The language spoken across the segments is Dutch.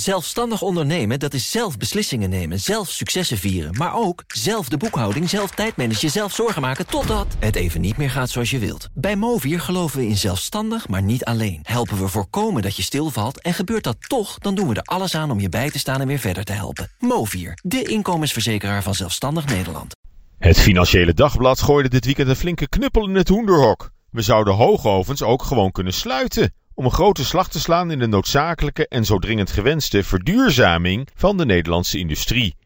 Zelfstandig ondernemen, dat is zelf beslissingen nemen, zelf successen vieren... maar ook zelf de boekhouding, zelf tijdmanagen, zelf zorgen maken... totdat het even niet meer gaat zoals je wilt. Bij Movier geloven we in zelfstandig, maar niet alleen. Helpen we voorkomen dat je stilvalt en gebeurt dat toch... dan doen we er alles aan om je bij te staan en weer verder te helpen. Movier, de inkomensverzekeraar van Zelfstandig Nederland. Het Financiële Dagblad gooide dit weekend een flinke knuppel in het hoenderhok. We zouden hoogovens ook gewoon kunnen sluiten om een grote slag te slaan in de noodzakelijke en zo dringend gewenste verduurzaming van de Nederlandse industrie.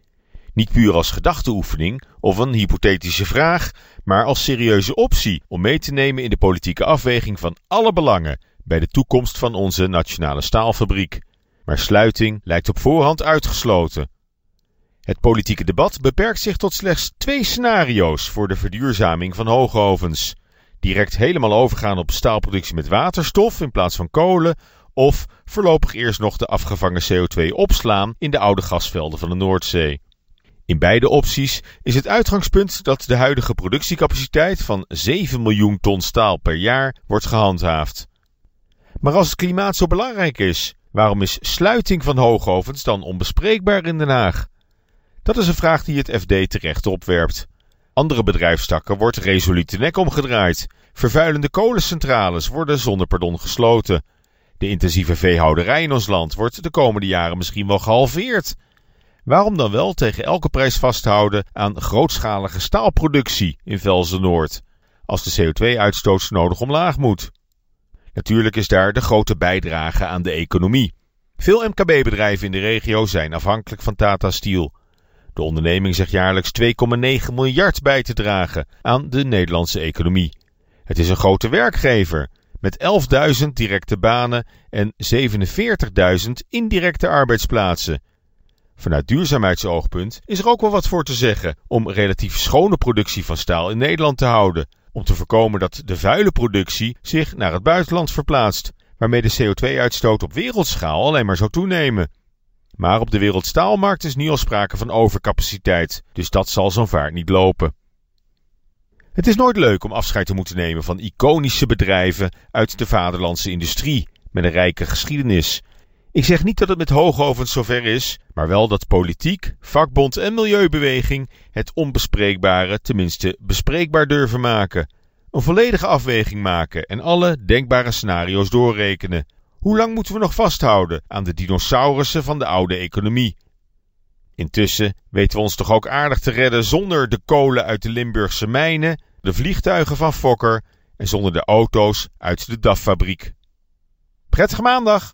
Niet puur als gedachteoefening of een hypothetische vraag, maar als serieuze optie om mee te nemen in de politieke afweging van alle belangen bij de toekomst van onze nationale staalfabriek. Maar sluiting lijkt op voorhand uitgesloten. Het politieke debat beperkt zich tot slechts twee scenario's voor de verduurzaming van hoogovens direct helemaal overgaan op staalproductie met waterstof in plaats van kolen, of voorlopig eerst nog de afgevangen CO2 opslaan in de oude gasvelden van de Noordzee. In beide opties is het uitgangspunt dat de huidige productiecapaciteit van 7 miljoen ton staal per jaar wordt gehandhaafd. Maar als het klimaat zo belangrijk is, waarom is sluiting van hoogovens dan onbespreekbaar in Den Haag? Dat is een vraag die het FD terecht opwerpt. Andere bedrijfstakken wordt resoluut de nek omgedraaid. Vervuilende kolencentrales worden zonder pardon gesloten. De intensieve veehouderij in ons land wordt de komende jaren misschien wel gehalveerd. Waarom dan wel tegen elke prijs vasthouden aan grootschalige staalproductie in Velzen-Noord, als de CO2-uitstoot nodig omlaag moet? Natuurlijk is daar de grote bijdrage aan de economie. Veel MKB-bedrijven in de regio zijn afhankelijk van Tata Steel. De onderneming zegt jaarlijks 2,9 miljard bij te dragen aan de Nederlandse economie. Het is een grote werkgever met 11.000 directe banen en 47.000 indirecte arbeidsplaatsen. Vanuit duurzaamheidsoogpunt is er ook wel wat voor te zeggen om relatief schone productie van staal in Nederland te houden, om te voorkomen dat de vuile productie zich naar het buitenland verplaatst, waarmee de CO2-uitstoot op wereldschaal alleen maar zou toenemen. Maar op de wereldstaalmarkt is nu al sprake van overcapaciteit, dus dat zal zo'n vaart niet lopen. Het is nooit leuk om afscheid te moeten nemen van iconische bedrijven uit de vaderlandse industrie met een rijke geschiedenis. Ik zeg niet dat het met hoogovens zover is, maar wel dat politiek, vakbond en milieubeweging het onbespreekbare tenminste bespreekbaar durven maken. Een volledige afweging maken en alle denkbare scenario's doorrekenen. Hoe lang moeten we nog vasthouden aan de dinosaurussen van de oude economie? Intussen weten we ons toch ook aardig te redden zonder de kolen uit de Limburgse mijnen, de vliegtuigen van Fokker en zonder de auto's uit de DAF-fabriek. Prettige maandag!